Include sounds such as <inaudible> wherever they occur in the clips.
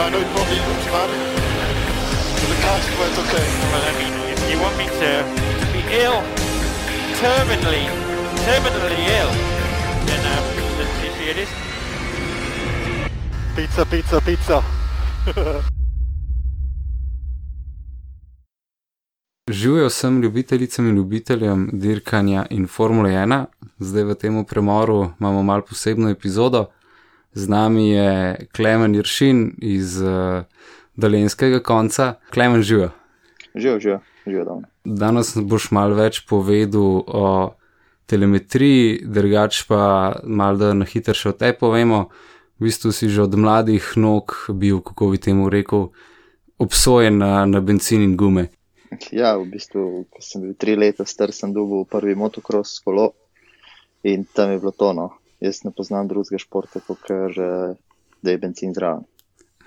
I know probably looks bad. But the car's quite okay. Well, I mean, if you want me to, be ill, terminally, terminally ill, then um, let's see if it is. Pizza, pizza, pizza. <laughs> Živijo vsem ljubiteljicam in ljubiteljem dirkanja in Formule 1. Zdaj v tem premoru imamo malo posebno epizodo. Z nami je Klemen Jršin iz uh, Dalenskega konca. Klemen živijo. Živijo, živijo, živijo dobro. Danes boš malo več povedal o telemetriji, drugač pa malo da na hitro še o te povemo. V bistvu si že od mladih nog bil, kako bi temu rekel, obsojen na, na benzin in gume. Ja, v bistvu, ko sem bil tri leta star, sem dobil prvi motocross kolo in tam je bilo tono. Jaz ne poznam drugega športa, kot ker, eh, da je benzin zraven.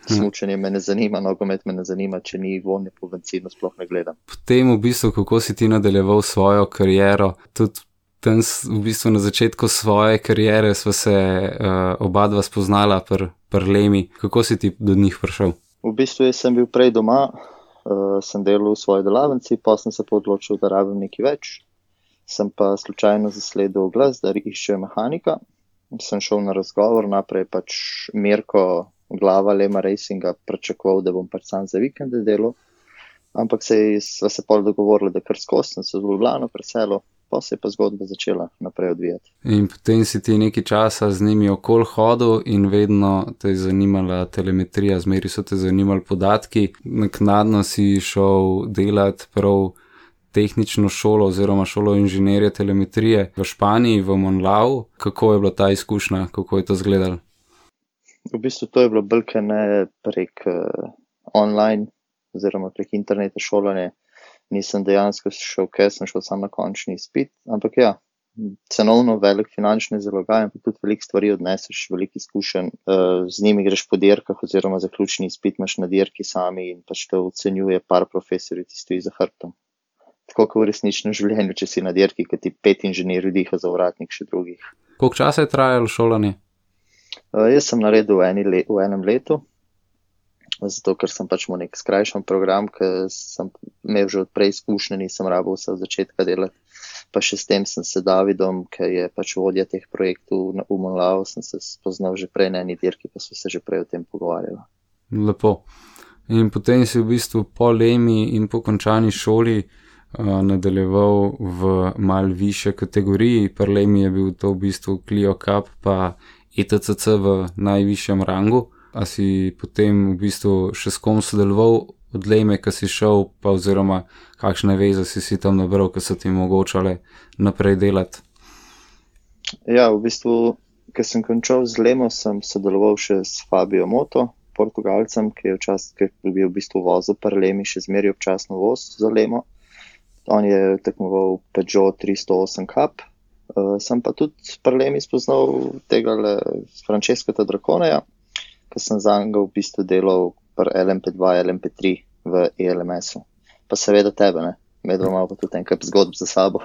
Smučanje me ne zanima, nogomet me ne zanima, če ni vonje po benzinu, sploh ne gledam. Potem, v bistvu, kako si ti nadaljeval svojo kariero, tudi tam v bistvu na začetku svoje kariere sva se uh, oba dva spoznala pri pr Lemi. Kako si ti do njih prišel? V bistvu jaz sem bil prej doma, uh, sem delal v svoji delavnici, pa sem se pa odločil, da rabim nekaj več. Sem pa slučajno zasledil glas, da iščejo mehanika. Sem šel na razgovor, naprej pač Mirko, glava Lema Racinga, pričakoval, da bom pač sam za vikende delal. Ampak se je- se pol dogovorili, da kar skozi sem se v Ljubljano preselil, pa se je pa zgodba začela naprej odvijati. In potem si ti nekaj časa z njimi okol hodil in vedno te je zanimala telemetrija, zmeri so te zanimali podatki. Naknadno si šel delati prav tehnično šolo oziroma šolo inženirja telemetrije v Španiji, v Monlau. Kako je bila ta izkušnja, kako je to izgledalo? V bistvu to je bilo brke ne prek uh, online oziroma prek interneta šolanje. Nisem dejansko šel, ker sem šel sam na končni izpit, ampak ja, cenovno velik finančni zalogaj, ampak tudi veliko stvari odneseš, veliko izkušenj. Uh, z njimi greš po dirkah oziroma zaključni izpit imaš na dirki sami in pač te ocenjuje par profesorjev, ki stoji za hrbtom. Tako kot v resničnem življenju, če si na dirki, ki ti pet inženirjev diha za vratnik še drugih. Koliko časa je trajalo šolanje? Uh, jaz sem naredil v, eni le, v enem letu, zato ker sem pač mu nek skrajšan program, ker sem imel že odprej izkušnje, nisem rabo vse od začetka delati. Pa še s tem sem se Davidom, ki je pač vodja teh projektov na Umonlavu, sem se spoznal že prej na eni dirki, pa so se že prej o tem pogovarjali. Lepo. In potem si v bistvu po Lemi in po končani šoli uh, nadaljeval v mal više kategoriji. Pri Lemi je bil to v bistvu Clio Cup pa ETCC v najvišjem rangu. A si potem v bistvu še s kom sodeloval od Leme, ki si šel, pa oziroma kakšne veze si si tam nabral, ki so ti omogočale naprej delati. Ja, v bistvu, ker sem končal z Lemo, sem sodeloval še s Fabio Moto, Portugalcem, ki je včasih bil v bistvu vozil parlemi, še zmeri občasno voz za Lemo. On je tekmoval Peugeot 308 Cup. Uh, sem pa tudi s parlemi spoznal tega Franceskota Drakoneja, ki sem za njega v bistvu delal pri LMP2, LMP3 v ELMS-u. Pa seveda tebe, ne? Medva ima pa tudi enkrat zgodb za sabo.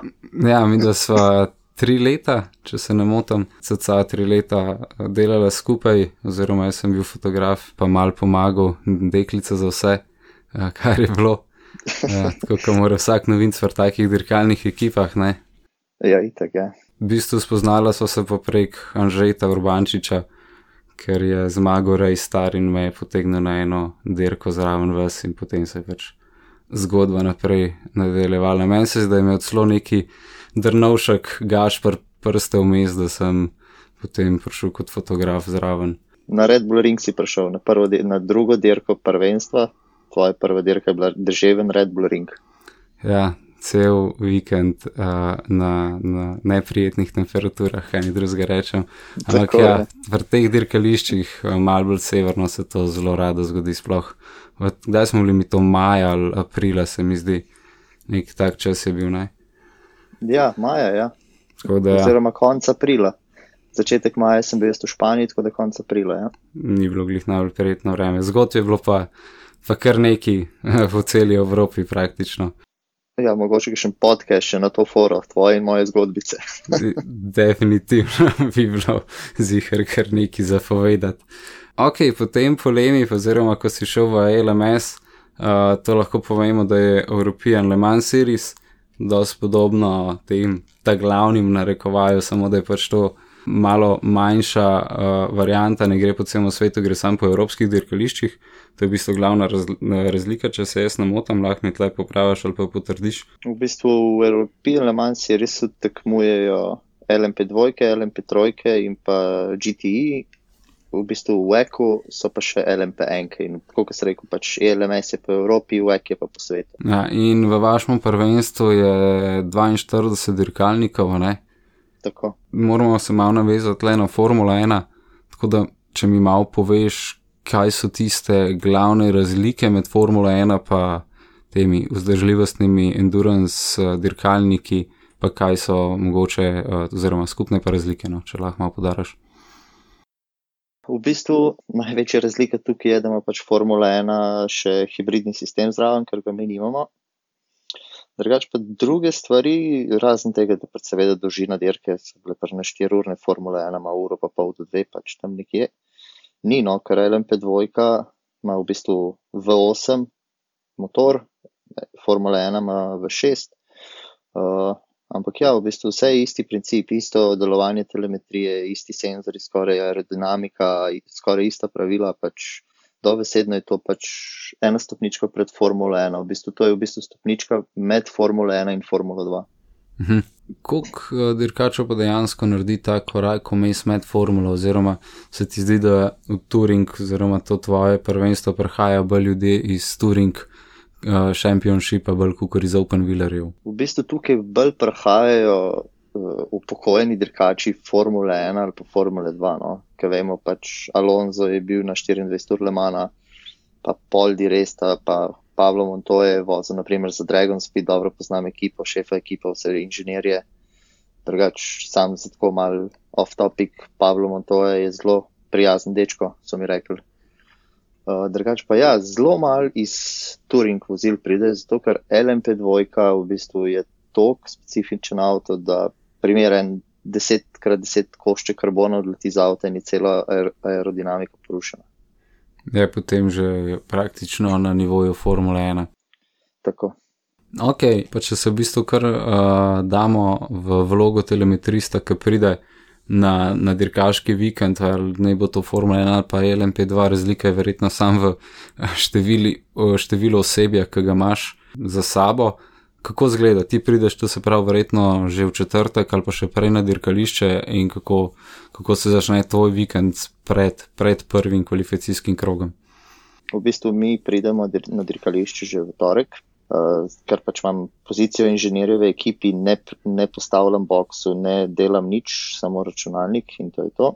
Ja, mi da sva tri leta, če se ne motim, cca tri leta eh, delala skupaj, oziroma jaz sem bil fotograf, pa mal pomagal, deklica za vse, eh, kar je bilo. Ja, tako kot mora vsak novinc v takih dirkalnih ekipah. Ne. Ja, itak je. Ja. V bistvu spoznala so se pa prek Anžeta Urbančiča, ker je zmagal rej star in me je potegnil na eno dirko zraven vas in potem se je pač zgodba naprej nadaljevala. Meni se zdi, da je imel celo neki drnovšek gašpr prste vmes, da sem potem prišel kot fotograf zraven. Na Red Bull Ring si prišel, na, prvo, na drugo dirko prvenstva, tvoja prva dirka je bila državen Red Bull Ring. Ja, cel vikend uh, na, na neprijetnih temperaturah, kaj ni drugega rečem. Ampak Tako ja, v teh dirkališčih, uh, malo bolj severno, se to zelo rado zgodi. Sploh, kdaj smo bili mi to maja ali aprila, se mi zdi, nek tak čas je bil. Ne? Ja, maja, ja. Tako da ja, Oziroma konec aprila. Začetek maja sem bil v Španiji, tako da konec aprila. Ja. ni bilo glih najbolj prijetno vreme. Zgodb je bilo pa, pa kar neki po celi Evropi praktično. Ja, mogoče še en podcast še na to foro, tvoje in moje zgodbice. Definitivno <laughs> bi bilo zihar kar neki zapovedati. Ok, potem polemi, oziroma ko si šel v LMS, uh, to lahko povemo, da je European Le Mans Series, dosti podobno tem, ta glavnim narekovajo, samo da je pač to malo manjša uh, varianta, ne gre po celem svetu, gre samo po evropskih dirkališčih. To je v bistvu glavna raz, razlika, če se jaz ne motim, lahko mi tle popraviš ali pa potrdiš. V bistvu v Evropi Le Mans res tekmujejo LMP2, LMP3 in pa GTI. V bistvu v WEC-u so pa še LMP1 in kot sem rekel, pač LMS je po Evropi, WEC je pa po svetu. Ja, in v vašem prvenstvu je 42 dirkalnikov, ne? Tako. moramo se malo navezati le na Formula 1. Tako da, če mi malo poveš, kaj so tiste glavne razlike med Formula 1 in temi vzdržljivostnimi endurance eh, dirkalniki, pa kaj so mogoče, eh, oziroma skupne pa razlike, no, če lahko malo podaraš. V bistvu največja razlika tukaj je, da ima pač Formula 1 še hibridni sistem zraven, ker ga mi nimamo. Drugač pa druge stvari, razen tega, da pač seveda dolžina dirke so bile pač na 4 urne, Formula 1 ima uro pa pol do 2, pač tam nekje. Ni no, ker LMP2 ima v bistvu V8 motor, Formula 1 ima V6. Uh, ampak ja, v bistvu vse je isti princip, isto delovanje telemetrije, isti senzori, skoraj aerodinamika, skoraj ista pravila, pač dobesedno je to pač ena stopnička pred Formulo 1. V bistvu to je v bistvu stopnička med Formulo 1 in Formulo 2. Mhm. Koliko dirkačev pa dejansko naredi ta korak vmes med formulo, oziroma se ti zdi, da v Turing, oziroma to tvoje prvenstvo, prihaja bolj ljudje iz Turing uh, Championshipa, bolj kot iz Open Wheelerjev? V bistvu tukaj bolj prihajajo uh, upokojeni dirkači Formule 1 ali pa Formule 2. No? Ker vemo, pač Alonso je bil na 24 ur Lemana, pa Paul Di Resta, pa Pavlo Montoya je vozil naprimer za Dragon Speed, dobro poznam ekipo, šefa ekipa, vse inženirje. Drugač, sam za tako mal off topic, Pavlo Montoya je zelo prijazen dečko, so mi rekli. Uh, drugač pa ja, zelo mal iz Turing vozil pride, zato ker LMP2 v bistvu je tok specifičen avto, da primeren 10x10 košče karbona odleti z avta in je cela aer aerodinamika porušena. Je potem že praktično na nivoju Formule 1. Tako. Ok, pa če se v bistvu kar uh, damo v vlogo telemetrista, ki pride na, na dirkaški vikend, ali ne bo to Formula 1 ali pa LMP2, razlika je verjetno sam v števili, številu osebja, ki ga imaš za sabo. Kako zgleda, ti prideš tu se pravi verjetno že v četrtek ali pa še prej na dirkališče in kako, kako se začne tvoj vikend pred, pred prvim kvalifikacijskim krogom? V bistvu mi pridemo na dirkališče že v torek, uh, ker pač imam pozicijo inženirja v ekipi, ne, ne postavljam boksu, ne delam nič, samo računalnik in to je to.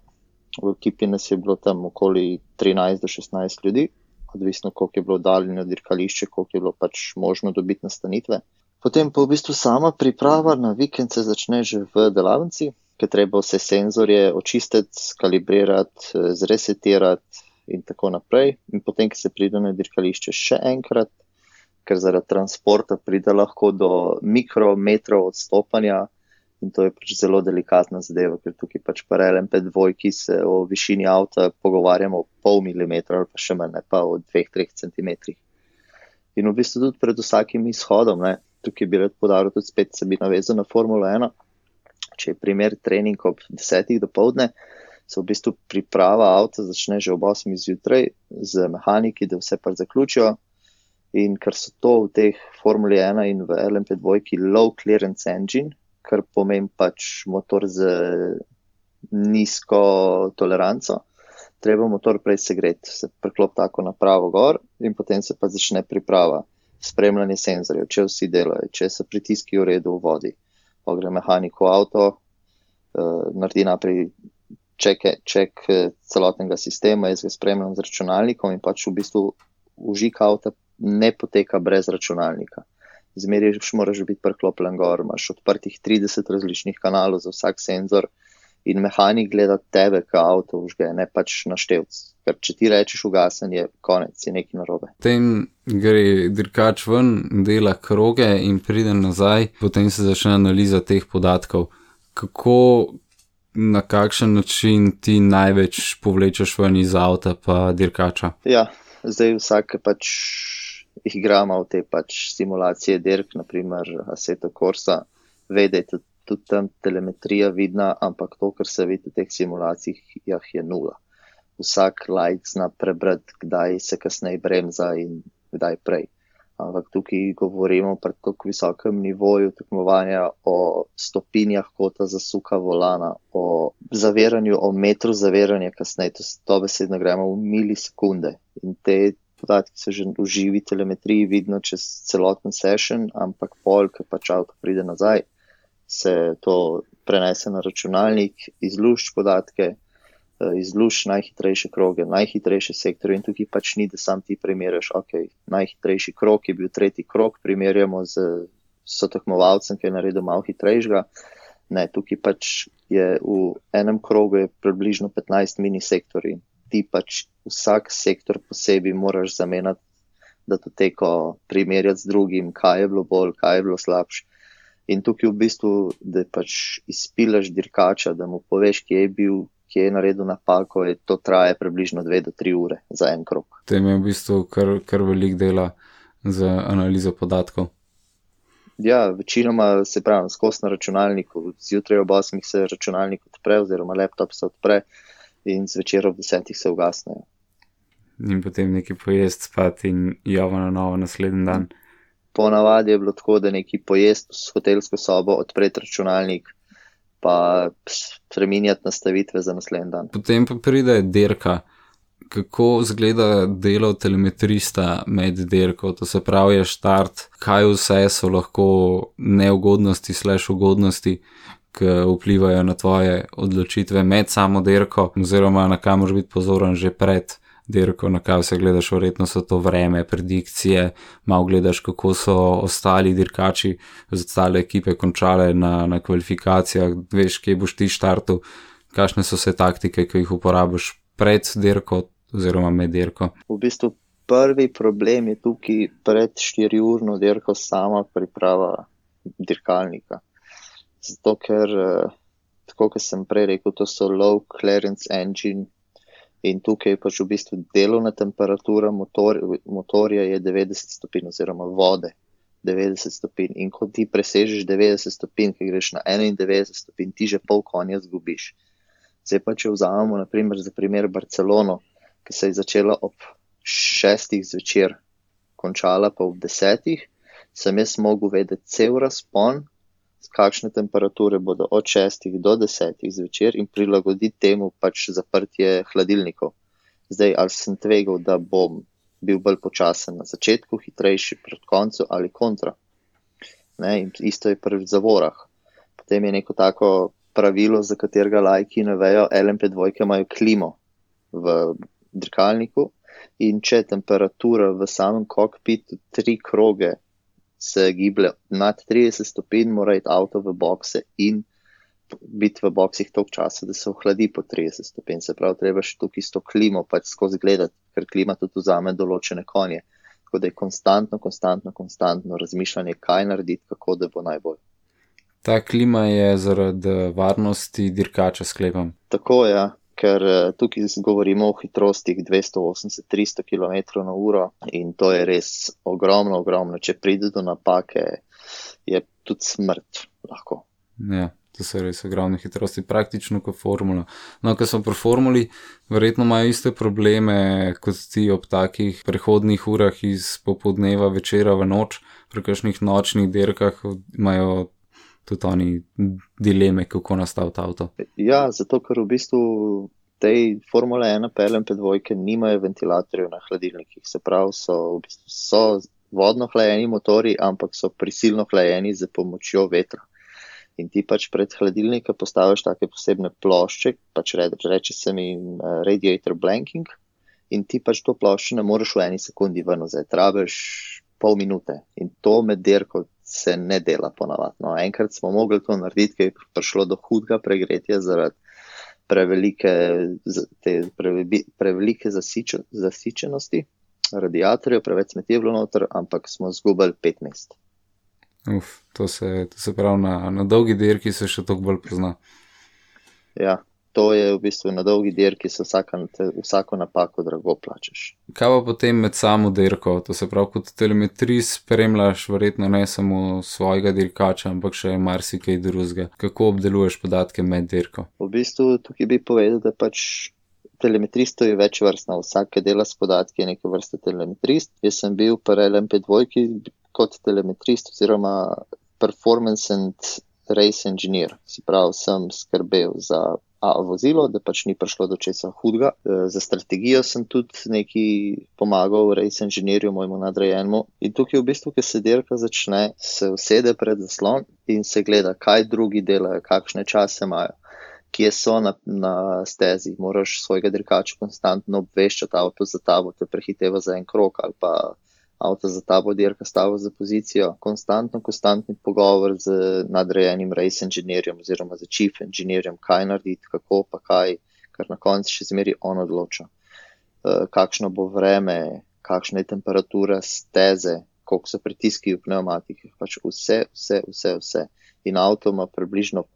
V ekipi nas je bilo tam okoli 13 do 16 ljudi, odvisno koliko je bilo daljno dirkališče, koliko je bilo pač možno dobiti nastanitve. Potem pa v bistvu sama priprava na vikend se začne že v delavnici, ker treba vse senzorje očistiti, skalibrirati, zresetirati in tako naprej. In potem, ko se pride na dirkališče še enkrat, ker zaradi transporta pride lahko do mikrometrov odstopanja in to je pač zelo delikatna zadeva, ker tukaj pač pa LMP2, ki se o višini avta pogovarjamo o pol milimetra ali pa še manj, ne pa o dveh, treh centimetrih. In v bistvu tudi pred vsakim izhodom, ne, tukaj bi rad podaril tudi spet se bi navezal na Formulo 1. Če je primer trening ob 10. do povdne, se v bistvu priprava avta začne že ob 8. zjutraj z mehaniki, da vse pa zaključijo. In ker so to v teh Formuli 1 in v LMP2 low clearance engine, kar pomeni pač motor z nizko toleranco, treba motor prej segreti, se preklop tako napravo gor in potem se pa začne priprava. Spremljanje senzorjev, če vsi delajo, če so pritiski v redu v vodi. Pa gre mehanik v avto, uh, naredi naprej ček, ček celotnega sistema, jaz ga spremljam z računalnikom in pač v bistvu užik avta ne poteka brez računalnika. Zmeraj moraš biti priklopljen gor, imaš odprtih 30 različnih kanalov za vsak senzor in mehanik gleda tebe, kaj avto užge, ne pač naštevc. Ker če ti rečeš ugasen, je konec, je nekaj narobe. Potem gre dirkač ven, dela kroge in pride nazaj, potem se začne analiza teh podatkov. Kako, na kakšen način ti največ povlečeš ven iz avta, pa dirkača? Ja, zdaj vsak pač igramo v te pač simulacije dirk, naprimer Aseto Corsa, ve, da je tudi tudi tam telemetrija vidna, ampak to, kar se vidi v teh simulacijah, je nula. Vsak lajk zna prebrati, kdaj se kasneje bremza in kdaj prej. Ampak tukaj govorimo pri tako visokem nivoju tekmovanja o stopinjah kota zasuka volana, o zaviranju, o metru zaviranja kasneje, to, to besedno gremo v milisekunde. In te podatki so že v živi telemetriji vidno čez celoten session, ampak pol, ki pač avto pride nazaj, se to prenese na računalnik, izlušč podatke, eh, izlušč najhitrejše kroge, najhitrejše sektorje in tukaj pač ni, da sam ti primerjaš, ok, najhitrejši krok je bil tretji krok, primerjamo z sotekmovalcem, ki je naredil malo hitrejšega. Ne, tukaj pač je v enem krogu približno 15 mini sektorji. Ti pač vsak sektor posebej moraš zamenjati, da to teko primerjati z drugim, kaj je bilo bolj, kaj je bilo slabše. In tukaj v bistvu, da pač izpilaš dirkača, da mu poveš, kje je bil, kje je naredil napako, je to traje približno 2 do 3 ure za en krok. Tem je v bistvu kar, kar velik dela za analizo podatkov. Ja, večinoma se pravi, skozi na računalniku, zjutraj ob 8 se računalnik odpre, oziroma laptop se odpre, in zvečer ob 10 se ugasnejo. In potem neki pojest, spati in java na novo naslednji dan. Ponavadi je bilo tako, da neki pojest s hotelsko sobo, odpreti računalnik, pa spremenjati nastavitve za naslednji dan. Potem pa pride dirka. Kako izgleda delo telemetrista med dirko, to se pravi, je štart, kaj vse so lahko neugodnosti, slash ugodnosti, ki vplivajo na tvoje odločitve med samo dirko, oziroma na kam moraš biti pozoren že pred dirko, na kaj se gledaš, verjetno so to vreme, predikcije, malo gledaš, kako so ostali dirkači ostale ekipe končale na, na kvalifikacijah, veš, kje boš ti štartu, kakšne so vse taktike, ki jih uporabiš pred dirko oziroma med dirko. V bistvu prvi problem je tukaj pred 4-urno dirko sama priprava dirkalnika. Zato, ker, eh, tako kot sem prej rekel, to so low clearance engine In tukaj pač v bistvu delovna temperatura motor, motorja je 90 stopinj oziroma vode 90 stopinj. In ko ti presežeš 90 stopinj, ki greš na 91 stopinj, ti že pol konja zgubiš. Zdaj pa če vzamemo naprimer za primer Barcelono, ki se je začela ob šestih zvečer, končala pa ob desetih, sem jaz mogel vedeti cel razpon kakšne temperature bodo od 6 do 10 zvečer in prilagoditi temu pač zaprtje hladilnikov. Zdaj, ali sem tvegal, da bom bil bolj počasen na začetku, hitrejši pred koncem ali kontra. Ne, isto je pri zavorah. Potem je neko tako pravilo, za katerega lajki ne vejo, LMP2 imajo klimo v dirkalniku in če temperatura v samem kokpitu tri kroge se giblje nad 30 stopinj, mora iti avto v bokse in biti v boksih toliko časa, da se ohladi po 30 stopinj. Se pravi, treba še tukaj isto klimo pač skozi gledati, ker klima tudi vzame določene konje. Tako da je konstantno, konstantno, konstantno razmišljanje, kaj narediti, kako da bo najbolj. Ta klima je zaradi varnosti dirkača, sklepam. Tako je, ja ker eh, tukaj govorimo o hitrostih 280-300 km/h in to je res ogromno, ogromno. Če pride do napake, je tudi smrt lahko. Ja. To so res ogromne hitrosti, praktično kot formula. No, ker smo pri formuli, verjetno imajo iste probleme kot ti ob takih prehodnih urah iz popodneva, večera v noč, pri kakšnih nočnih dirkah imajo tudi oni dileme, kako nastaviti avto. Ja, zato ker v bistvu te Formule 1 pelem pe dvojke nimajo ventilatorjev na hladilnikih, se pravi, so, v bistvu so vodno hlajeni motori, ampak so prisilno hlajeni z pomočjo vetra. In ti pač pred hladilnika postaviš take posebne plošče, pač reče se mi uh, radiator blanking, in ti pač to plošče ne moreš v eni sekundi ven, zdaj trabiš pol minute. In to med dirko se ne dela ponavadi. No, enkrat smo mogli to narediti, ker je prišlo do hudega pregretja zaradi prevelike, te prevelike zasičo, zasičenosti radiatorjev, preveč smeti je bilo noter, ampak smo zgubili pet mest. Uf, to se, to se pravi na, na dolgi dirki se še toliko bolj pozna. Ja, to je v bistvu na dolgi dirki, se vsaka, te, vsako napako drago plačeš. Kaj pa potem med samo dirko, to se pravi kot telemetrij spremljaš verjetno ne samo svojega dirkača, ampak še marsikaj drugega. Kako obdeluješ podatke med dirko? V bistvu tukaj bi povedal, da pač telemetristov je več vrst, na vsake dela s podatki je neke vrste telemetrist. Jaz sem bil pa LMP2 kot telemetrist oziroma performance and race engineer. Se pravi, sem skrbel za Vozilo, da pač ni prišlo do česa hudega. E, za strategijo sem tudi nekaj pomagal, race inženirju, mojemu nadrejenemu. In tukaj v bistvu, ki se dirka začne, se usede pred zaslon in se gleda, kaj drugi delajo, kakšne čase imajo, kje so na, na stezi. Moraš svojega dirkača konstantno obveščati, avto za tabo te prehiteva za en krok ali pa avto za tabo dirka stavo za pozicijo, konstantno, konstantni pogovor z nadrejenim race inženirjem oziroma z chief inženirjem, kaj narediti, kako pa kaj, ker na koncu še zmeri on odloča. Uh, kakšno bo vreme, kakšna je temperatura steze, koliko so pritiski v pneumatikih, pač vse, vse, vse, vse. In avto ima približno,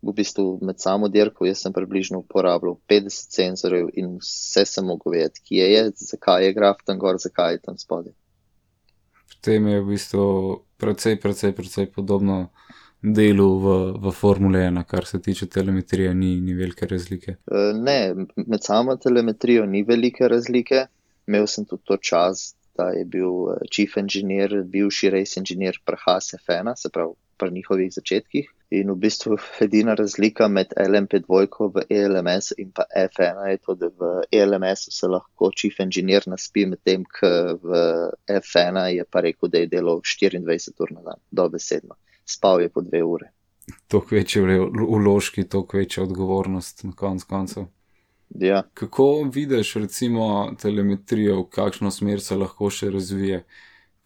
v bistvu med samo dirko, jaz sem približno uporabljal 50 senzorjev in vse sem mogel vedeti, kje je, zakaj je graf tam gor, zakaj je tam spodaj potem je v bistvu precej, precej, precej podobno delu v, v Formule 1, kar se tiče telemetrije, ni, ni velike razlike. E, ne, med samo telemetrijo ni velike razlike. Imel sem tudi to čas, da je bil e, chief engineer, bivši race engineer Prahas F1, se pravi pri njihovih začetkih. In v bistvu edina razlika med LMP2 v ELMS in pa F1 je to, da v ELMS se lahko chief engineer naspi, medtem ko v F1 je pa rekel, da je delal 24 ur na dan, dobesedno. Spal je po dve ure. To večje vložki, to večja odgovornost na konc koncev. Ja. Kako vidiš recimo telemetrijo, v kakšno smer se lahko še razvije?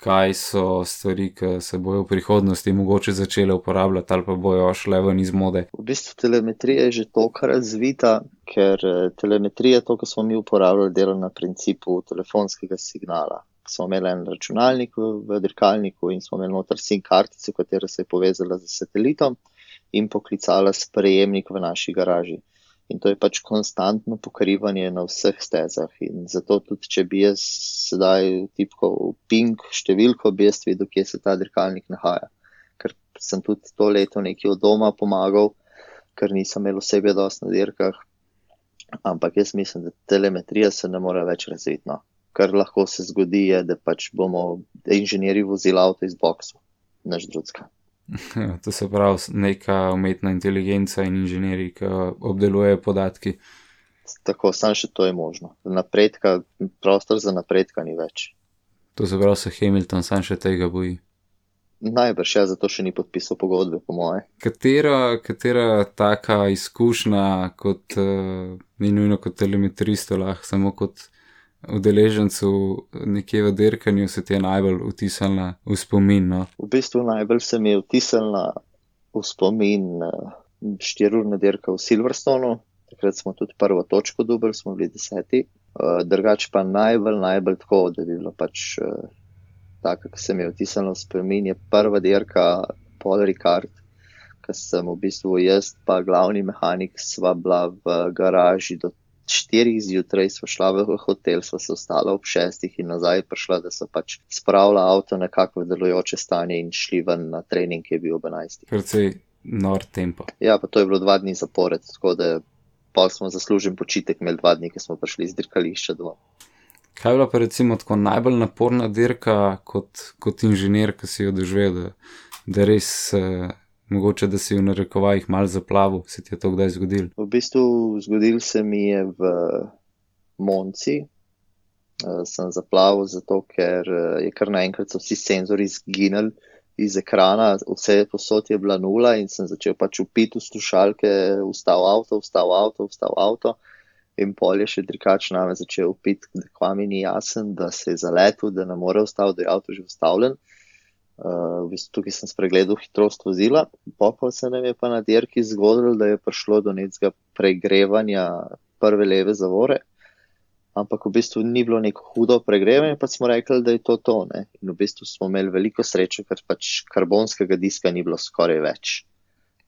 Kaj so stvari, ki se bojo v prihodnosti mogoče začele uporabljati ali pa bojo šle ven iz mode. V bistvu telemetrija je že toliko razvita, ker eh, telemetrija, to, kar smo mi uporabljali, dela na principu telefonskega signala. Smo imeli en računalnik v, dirkalniku in smo imeli noter SIM kartico, katera se je povezala z satelitom in poklicala sprejemnik v naši garaži. In to je pač konstantno pokrivanje na vseh stezah. In zato tudi, če bi jaz sedaj tipkal ping številko, bi jaz videl, kje se ta dirkalnik nahaja. Ker sem tudi to leto nekaj od doma pomagal, ker nisem imel osebe dosti na dirkah. Ampak jaz mislim, da telemetrija se ne more več razviti. No. Kar lahko se zgodi, je, da pač bomo inženirji vozili avto iz boksa, naš drugska. <laughs> to se pravi neka umetna inteligenca in inženirji, ki obdelujejo podatki. Tako, samo še to je možno. Napredka, prostor za napredka ni več. To se pravi, se Hamilton sam še tega boji. Najbrž, ja, zato še ni podpisal pogodbe, po moje. Katera, katera taka izkušnja, kot uh, ni nujno kot telemetrist, lahko samo kot udeležencu nekje v dirkanju se ti je najbolj vtisnila v spomin? No? V bistvu najbolj se mi je vtisnila v spomin uh, štirurna dirka v Silverstonu. Takrat smo tudi prvo točko dobili, smo bili deseti. Uh, drugač pa najbolj, najbolj tako, da bi bilo pač uh, tako, ki se mi je vtisnilo v spomin, je prva dirka Paul Ricard. Ker sem v bistvu jaz, pa glavni mehanik, sva bila v garaži do štirih zjutraj smo šla v hotel, smo se ostala ob šestih in nazaj prišla, da so pač spravila avto nekako v delujoče stanje in šli ven na trening, ki je bil ob enajstih. Predvsej nor tempo. Ja, pa to je bilo dva dni zapored, tako da pa smo zaslužen počitek imeli dva dni, ki smo prišli iz dirkališča domov. Kaj je bila pa recimo tako najbolj naporna dirka kot, kot inženir, ki si jo doživel, da, da res. Uh, Mogoče, da si v narekovajih mal zaplavil, se ti je to kdaj zgodil? V bistvu zgodil se mi je v Monci, uh, sem zaplavil, zato ker uh, je kar naenkrat so vsi senzori izginili iz ekrana, vse posod je bila nula in sem začel pač upiti v slušalke, vstal avto, vstal avto, vstal avto. In pol je še drikač name začel upiti, da kva mi ni jasen, da se je zaletel, da ne more vstaviti, da je avto že ustavljen. Uh, v bistvu tukaj sem spregledal hitrost vozila, pa se nam je pa na dirki zgodilo, da je prišlo do nekega pregrevanja prve leve zavore, ampak v bistvu ni bilo neko hudo pregrevanje, pa smo rekli, da je to to. Ne? In v bistvu smo imeli veliko sreče, ker pač karbonskega diska ni bilo skoraj več.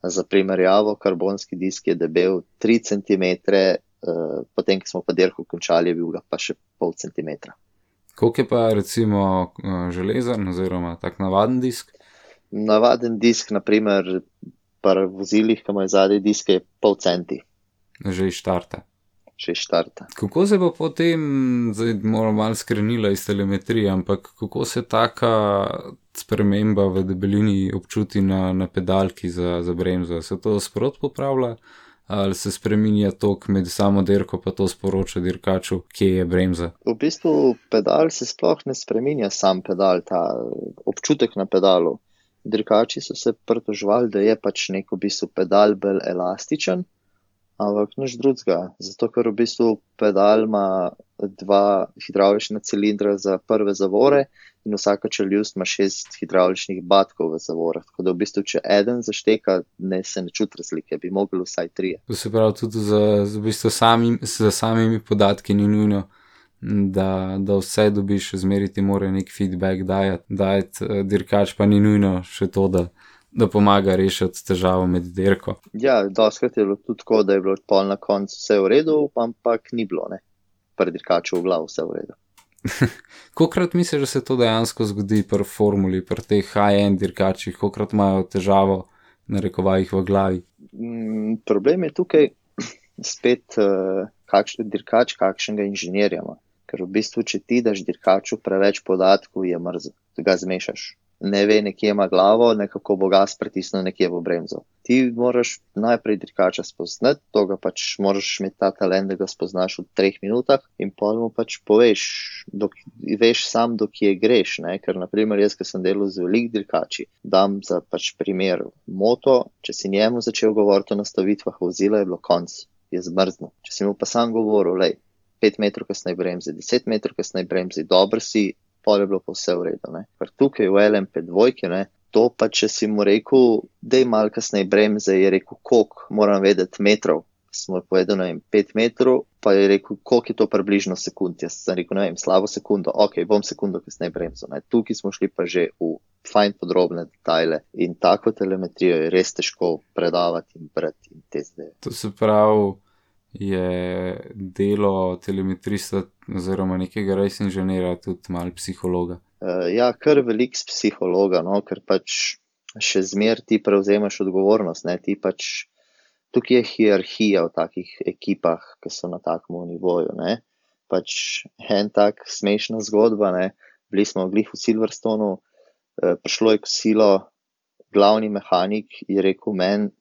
Za primerjavo, karbonski disk je debel 3 cm, uh, potem, ko smo pa dirko končali, je bil ga pa še pol centimetra. Koliko je pa recimo eh, železen oziroma tak navaden disk? Navaden disk, naprimer, pri vozilih, ki imajo zadnji disk, je pol centi. Že iz štarta. Že iz štarta. Kako se pa potem, zdaj moramo malo skrenila iz telemetrije, ampak kako se taka sprememba v debelini občuti na, na pedalki za, za bremzo? Se to sprot popravlja? Ali se spremenja tok med samo dirko, pa to sporoča dirkaču, kje je bremza. V bistvu pedal se sploh ne spremenja sam pedal, ta občutek na pedalu. Dirkači so se pritožvali, da je pač neko v bistvu pedal bolj elastičen, ampak nič drugega. Zato, ker v bistvu pedal ima dva hidravlična cilindra za prve zavore in vsaka čeljust ima šest hidravličnih batkov v zavorah. Tako da v bistvu, če eden zašteka, ne se ne čuti razlike, bi mogli vsaj tri. To se pravi tudi za, za, v bistvu samim, za samimi podatki ni nujno. Da, da vse dobiš, zmeriti mora nek feedback dajati, dajati eh, dirkač pa ni nujno še to, da, da pomaga rešiti težavo med dirko. Ja, doskrat je bilo tudi tako, da je bilo pol na koncu vse v redu, ampak ni bilo, ne. Pri dirkaču v glavu vse v redu. <laughs> Kokrat misliš, da se to dejansko zgodi pri formuli, pri teh high-end dirkačih, kokrat imajo težavo na rekovajih v glavi? Mm, problem je tukaj spet, uh, kakšen dirkač, kakšnega inženirja ima. Ker v bistvu, če ti daš dirkaču preveč podatkov, je mrzo, da ga zmešaš ne ve, nekje ima glavo, nekako bo gas pritisnil nekje v bremzo. Ti moraš najprej dirkača spoznati, to ga pač moraš imeti ta talent, da ga spoznaš v treh minutah in pol mu pač poveš, dok, veš sam, dokje greš. Ne? Ker, naprimer, jaz, ki sem delal z velik dirkači, dam za pač primer moto, če si njemu začel govoriti o nastavitvah vozila, je bilo konc, je zmrzno. Če si mu pa sam govoril, lej, 5 metrov kasneje bremzi, 10 metrov kasneje bremzi, dobro si, pol je bilo pa vse v redu. Ker tukaj v LMP2, ne, to pa če si mu rekel, da je mal kasneje bremze, je rekel, koliko moram vedeti metrov. Smo povedali, ne vem, 5 metrov, pa je rekel, koliko je to približno sekund. Jaz sem rekel, ne vem, slabo sekundo, ok, bom sekundo kasneje bremzo. Ne. Tukaj smo šli pa že v fajn podrobne detajle in tako telemetrijo je res težko predavati in brati in te zdaj. To se pravi, je delo telemetrista oziroma nekega res inženira tudi mal psihologa. Uh, ja, kar velik psihologa, no, ker pač še zmer ti prevzemaš odgovornost, ne, ti pač tukaj je hierarhija v takih ekipah, ki so na takem nivoju, ne. Pač en tak smešna zgodba, ne, bili smo v Silverstonu, uh, prišlo je kosilo, glavni mehanik je rekel meni,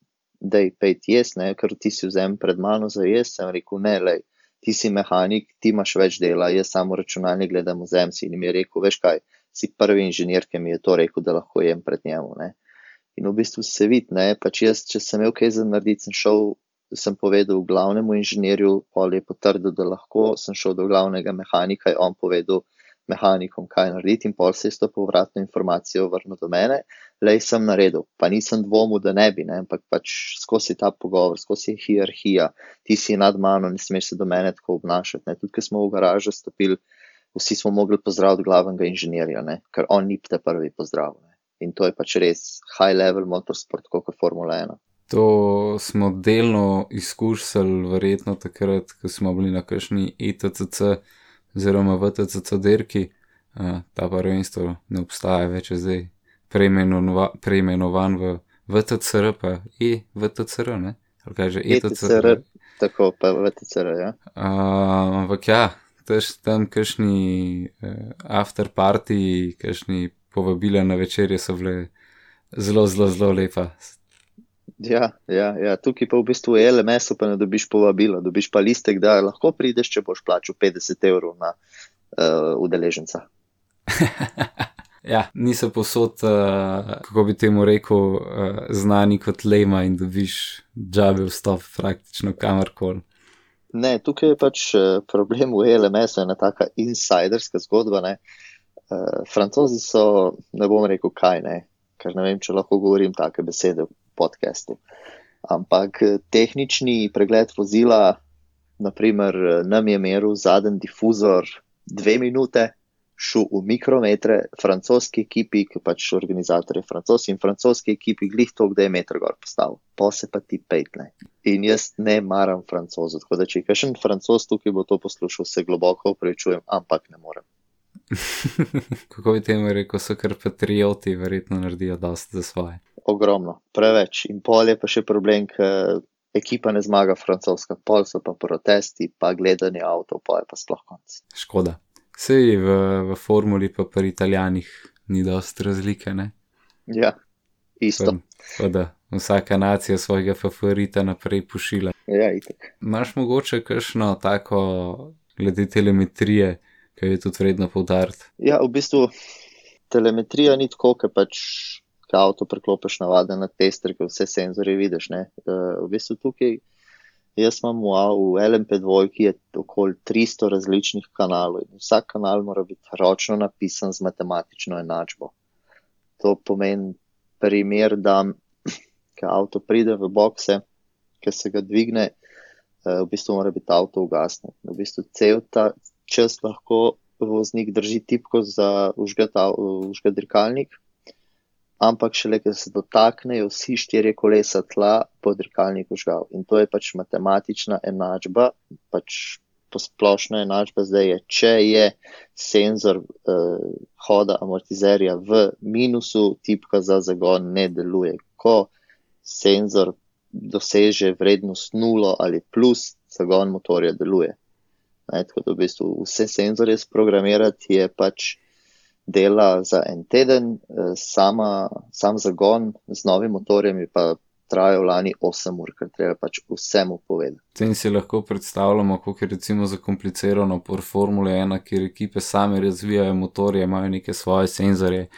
da je pet jaz, ne, ker ti si vzem pred mano za jaz, sem rekel, ne, le, ti si mehanik, ti imaš več dela, jaz samo računalnik gledam v zemlji in mi je rekel, veš kaj, si prvi inženir, ki mi je to rekel, da lahko jem pred njemu, ne. In v bistvu se vidi, ne, pač jaz, če sem imel kaj za narediti, sem šel, sem povedal glavnemu inženirju, pol je potrdil, da lahko, sem šel do glavnega mehanika in on povedal, mehanikom, kaj narediti, in pol se je s to povratno informacijo vrnil do mene, le sem naredil. Pa nisem dvomil, da ne bi, ne? ampak pač skozi ta pogovor, skozi hierarhija, ti si nad mano, ne smeš se do mene tako obnašati. Ne? Tudi, ko smo v garažo stopili, vsi smo mogli pozdraviti glavnega inženirja, ne? ker on ni te prvi pozdrav. Ne? In to je pač res high level motorsport, kot je Formula 1. To smo delno izkušali, verjetno takrat, ko smo bili na kakšni ETCC oziroma v TCC dirki, ta prvenstvo ne obstaja več, zdaj preimenovan v VTCR, pa je VTCR, ne? Ali kaj že ETCR? Tako pa VTCR, ja. Ampak ja, tež tam kakšni uh, after party, kakšni povabila na večerje so bile zelo, zelo, zelo lepa. Ja, ja, ja, tukaj pa v bistvu je LMS, pa ne dobiš povabila, dobiš pa listek, da lahko prideš, če boš plačal 50 evrov na uh, udeleženca. <laughs> Ja, niso posod, uh, kako bi temu rekel, uh, znani kot lema in dobiš džabe vstop praktično kamorkoli. Ne, tukaj je pač problem v LMS-u, ena taka insiderska zgodba. Ne. Uh, Francozi so, ne bom rekel kaj, ne, ker ne vem, če lahko govorim take besede v podkastu. Ampak tehnični pregled vozila, naprimer, nam je meril zadnji difuzor dve minute, šel v mikrometre, francoski ekipi, ki pač organizator je francoski in francoski ekipi, glih to, da je meter gor postavil, pa se pa ti petne. In jaz ne maram francozov, tako da če je kakšen francos tukaj bo to poslušal, se globoko upravičujem, ampak ne morem. <laughs> Kako bi temu rekel, so kar patrioti, verjetno naredijo dosti za svoje. Ogromno, preveč. In pol je pa še problem, ker ekipa ne zmaga francoska, pol so pa protesti, pa gledanje avtov, pa je pa sploh konc. Škoda. Sej v, v formuli, pa pri italijanih ni dost razlike. Ne? Ja, isto. Pa, pa da vsaka nacija svojega favorita naprej pošila. Ja, itek. Imaš mogoče kakšno tako glede telemetrije, ki je tudi vredno poudariti? Ja, v bistvu telemetrija ni tako, ker pač avto preklopiš navade na tester, ker vse senzore vidiš. Ne? V bistvu tukaj. Jaz imam v, v LMP2, ki je okoli 300 različnih kanalov in vsak kanal mora biti ročno napisan z matematično enačbo. To pomeni primer, da <clears throat> ko avto pride v bokse, ki se ga dvigne, eh, v bistvu mora biti avto ugasnjen. V bistvu cel ta čas lahko voznik drži tipko za užgat dirkalnik, ampak šele, ker se dotaknejo vsi štiri kolesa tla, bo dirkalnik užgal. In to je pač matematična enačba, pač posplošna enačba zdaj je, če je senzor uh, hoda amortizerja v minusu, tipka za zagon ne deluje. Ko senzor doseže vrednost nulo ali plus, zagon motorja deluje. Ne, tako da v bistvu vse senzorje sprogramirati je pač dela za en teden, eh, sama, sam zagon z novim motorjem je pa trajal lani 8 ur, ker treba pač vsemu povedati. Tem si lahko predstavljamo, kako je recimo zakomplicirano por Formule 1, kjer ekipe same razvijajo motorje, imajo neke svoje senzorje,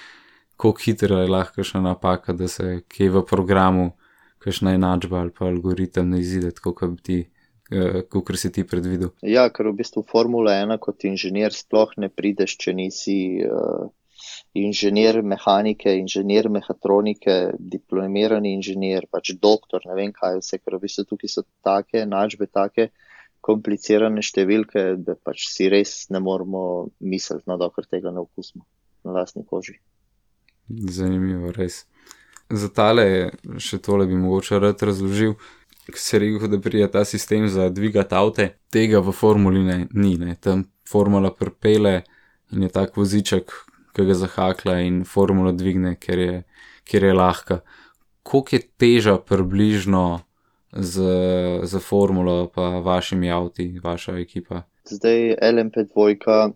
koliko hitro je lahko še napaka, da se kje v programu, kakšna enačba ali pa algoritem ne izide, kot bi ti kot si ti predvidel. Ja, ker v bistvu Formula 1 kot inženir sploh ne prideš, če nisi uh, inženir mehanike, inženir mehatronike, diplomirani inženir, pač doktor, ne vem kaj vse, ker v bistvu tukaj so take načbe, take komplicirane številke, da pač si res ne moramo misliti, no, dokler tega ne okusimo na lastni koži. Zanimivo, res. Za tale, še tole bi mogoče rad razložil ki se reče, da prija ta sistem za dvigati avte, tega v formuli ne, ni, ne. tam formula prepele in je tak voziček, ki ga zahakla in formula dvigne, ker je, ker je lahka. Koliko je teža približno z, z formulo, pa vašimi avti, vaša ekipa? Zdaj LMP2.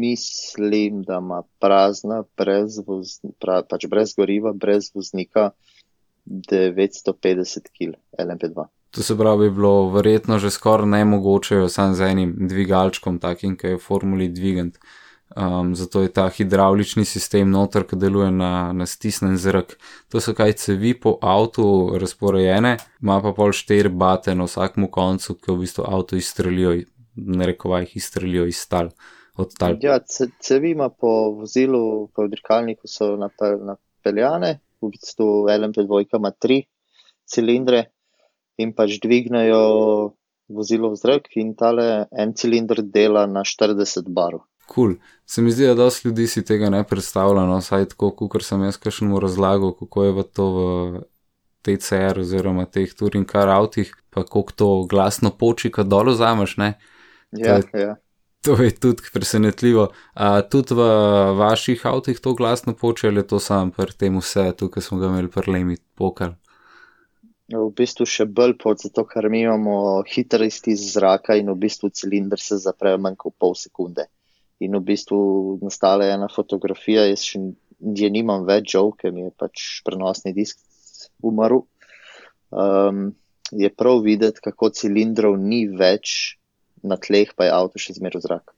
Mislim, da ima prazna, brez, voz, pra, pač brez goriva, brez voznika, 950 kg LMP2. To se pravi, bi bilo verjetno že skoraj nemogoče, samo z enim dvigalčkom, takim, ki je v formuli dvigant. Um, zato je ta hidravlični sistem noter, ki deluje na, na stisnen zrak. To so kaj cevi po avtu razporejene, ima pa pol štiri bate na vsakem koncu, ki v bistvu avto izstrelijo, ne rekovaj izstrelijo iz tal. Ja, cevi ima po vozilu, po dirkalniku so napeljane, v bistvu LMP2 ima tri cilindre in pač dvignejo vozilo v zrak in tale en cilindr dela na 40 barov. Kul, cool. se mi zdi, da dosti ljudi si tega ne predstavlja, no, saj tako, kot sem jaz kašnemu razlagal, kako je v to v TCR oziroma teh turing car avtih, pa koliko to glasno poči, kad dol vzameš, ne? Ja, to, ja. <laughs> To je tudi presenetljivo. A tudi v vaših avtih to glasno poče ali to sam pri tem vse, tukaj smo ga imeli prlemi pokal? V bistvu še bolj pod, zato ker mi imamo hiter iztis zraka in v bistvu cilindr se zapre manj kot pol sekunde. In v bistvu nastala je ena fotografija, jaz še je nimam več žal, ker mi je pač prenosni disk umrl. Um, je prav videti, kako cilindrov ni več na tleh pa je avto še zmeraj v zraku.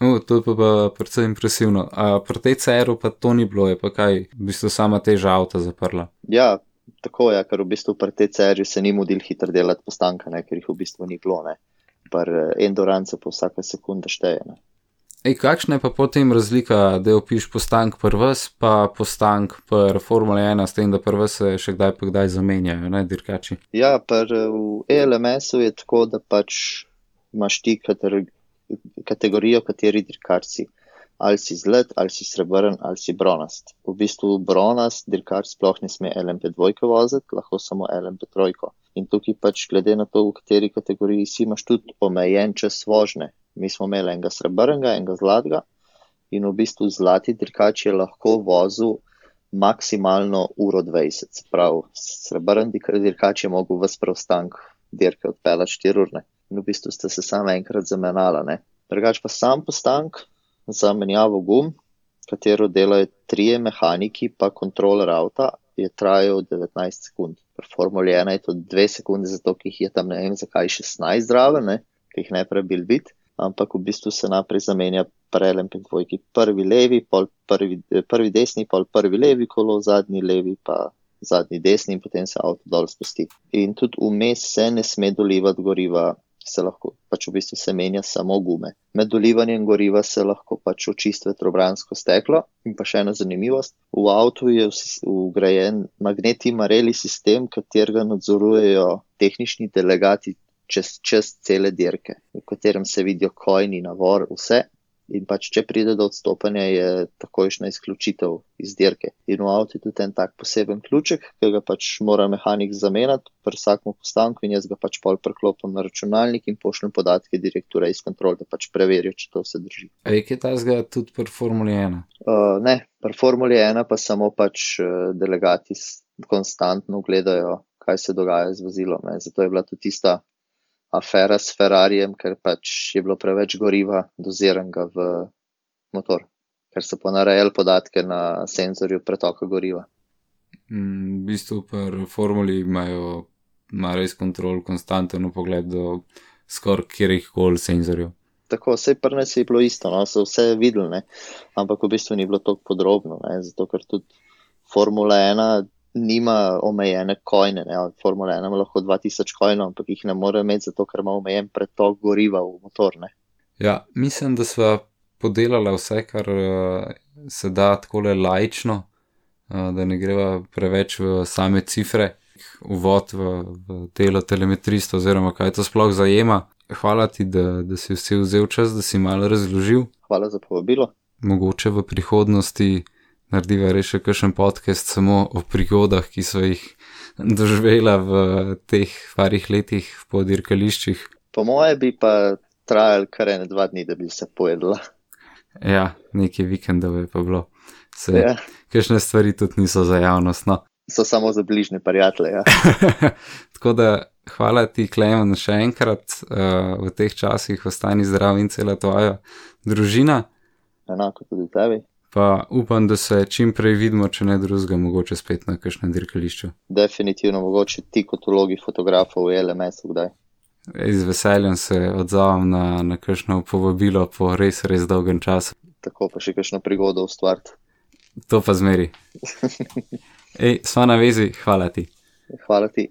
Uh, to je pa, pa predvsem impresivno. A pri tej ceru pa to ni bilo, je pa kaj, v bistvu sama teža avta zaprla. Ja, tako je, ker v bistvu pri tej seriji se ni mudil hitro delati postanka, ne, ker jih v bistvu ni bilo. Ne. Pri eh, endurance pa vsaka sekunda šteje. Ne. Ej, kakšna je pa potem razlika, da opiš postank prvs, pa postank pr Formule 1, s tem, da prve se še kdaj pa kdaj zamenjajo, ne dirkači? Ja, pri eh, v ELMS-u je tako, da pač imaš ti kater- kategorijo, kateri dirkač si. Ali si zlet, ali si srebrn, ali si bronast. V bistvu bronast dirkač sploh ne sme LMP2 voziti, lahko samo LMP3. In tukaj pač glede na to, v kateri kategoriji si, imaš tudi omejen čas vožnje. Mi smo imeli enega srebrnega, enega zlatega in v bistvu zlati dirkač je lahko vozil maksimalno uro 20. Se pravi, srebrn dir- dirkač je mogel v preostank dirke odpeljati 4 urne. In v bistvu ste se samo enkrat zamenjala. Ne. Drugač pa sam postank za menjavo gum, katero delajo trije mehaniki, pa kontroler avta, je trajal 19 sekund. Pri Formuli 1 je to 2 sekunde, zato jih je tam ne vem zakaj 16 zraven, ne, ki jih ne prebil biti, ampak v bistvu se naprej zamenja prelem pri dvojki. Prvi levi, pol prvi, prvi desni, pol prvi levi kolo, zadnji levi pa zadnji desni in potem se avto dol spusti. In tudi vmes se ne sme dolivati goriva, se lahko pač v bistvu se menja samo gume. Med dolivanjem goriva se lahko pač očisti vetrobransko steklo in pa še ena zanimivost. V avtu je vgrajen magneti mareli sistem, katerega nadzorujejo tehnični delegati čez, čez cele dirke, v katerem se vidijo kojni, navor, vse. In pač, če pride do odstopanja, je takojšna izključitev iz dirke. In v avtu je tudi en tak poseben ključek, ki ga pač mora mehanik zamenjati pri vsakem postanku in jaz ga pač pol preklopim na računalnik in pošljem podatke direktora iz kontrol, da pač preverijo, če to vse drži. Ej, kaj ta zga tudi pri Formuli 1? Uh, ne, pri Formuli 1 pa samo pač uh, delegati konstantno gledajo, kaj se dogaja z vozilom. Ne. Zato je bila tudi tista afera s Ferrarijem, ker pač je bilo preveč goriva doziranega v motor, ker so ponarejali podatke na senzorju pretoka goriva. Mm, v bistvu pri Formuli imajo ima res kontrol, konstanten pogled do skoraj kjerih koli senzorjev. Tako, vse pri nas je bilo isto, no, so vse videli, ne, ampak v bistvu ni bilo tako podrobno, ne, zato ker tudi Formula 1 nima omejene kojne, ne, Formula 1 ima lahko 2000 kojnov, ampak jih ne more imeti, zato ker ima omejen pretok goriva v motor. Ne. Ja, mislim, da sva podelala vse, kar uh, se da tako le lajčno, uh, da ne greva preveč v same cifre, uvod v, v delo telemetrista oziroma kaj to sploh zajema. Hvala ti, da, da si vsi vzel čas, da si malo razložil. Hvala za povabilo. Mogoče v prihodnosti narediva res še kakšen podcast samo o prigodah, ki so jih doživela v teh parih letih po dirkališčih. Po moje bi pa trajal kar ene dva dni, da bi se pojedla. Ja, nekaj vikendov je pa bilo. Se, Ja. Kakšne stvari tudi niso za javnost. No. <laughs> So samo za bližnje prijatelje. Ja. <laughs> Tako da hvala ti, Klemen, še enkrat uh, v teh časih, ostani zdrav in cela tvoja družina. Enako tudi tebi. Pa upam, da se čim prej vidimo, če ne drugega, mogoče spet na kakšnem dirkališču. Definitivno mogoče ti kot vlogi fotografov v LMS-u kdaj. Z veseljem se odzovem na, na kakšno povabilo po res, res dolgem času. Tako pa še kakšno prigodo ustvariti. To pa zmeri. <laughs> Ej, sva na vezi, hvala ti. Hvala ti.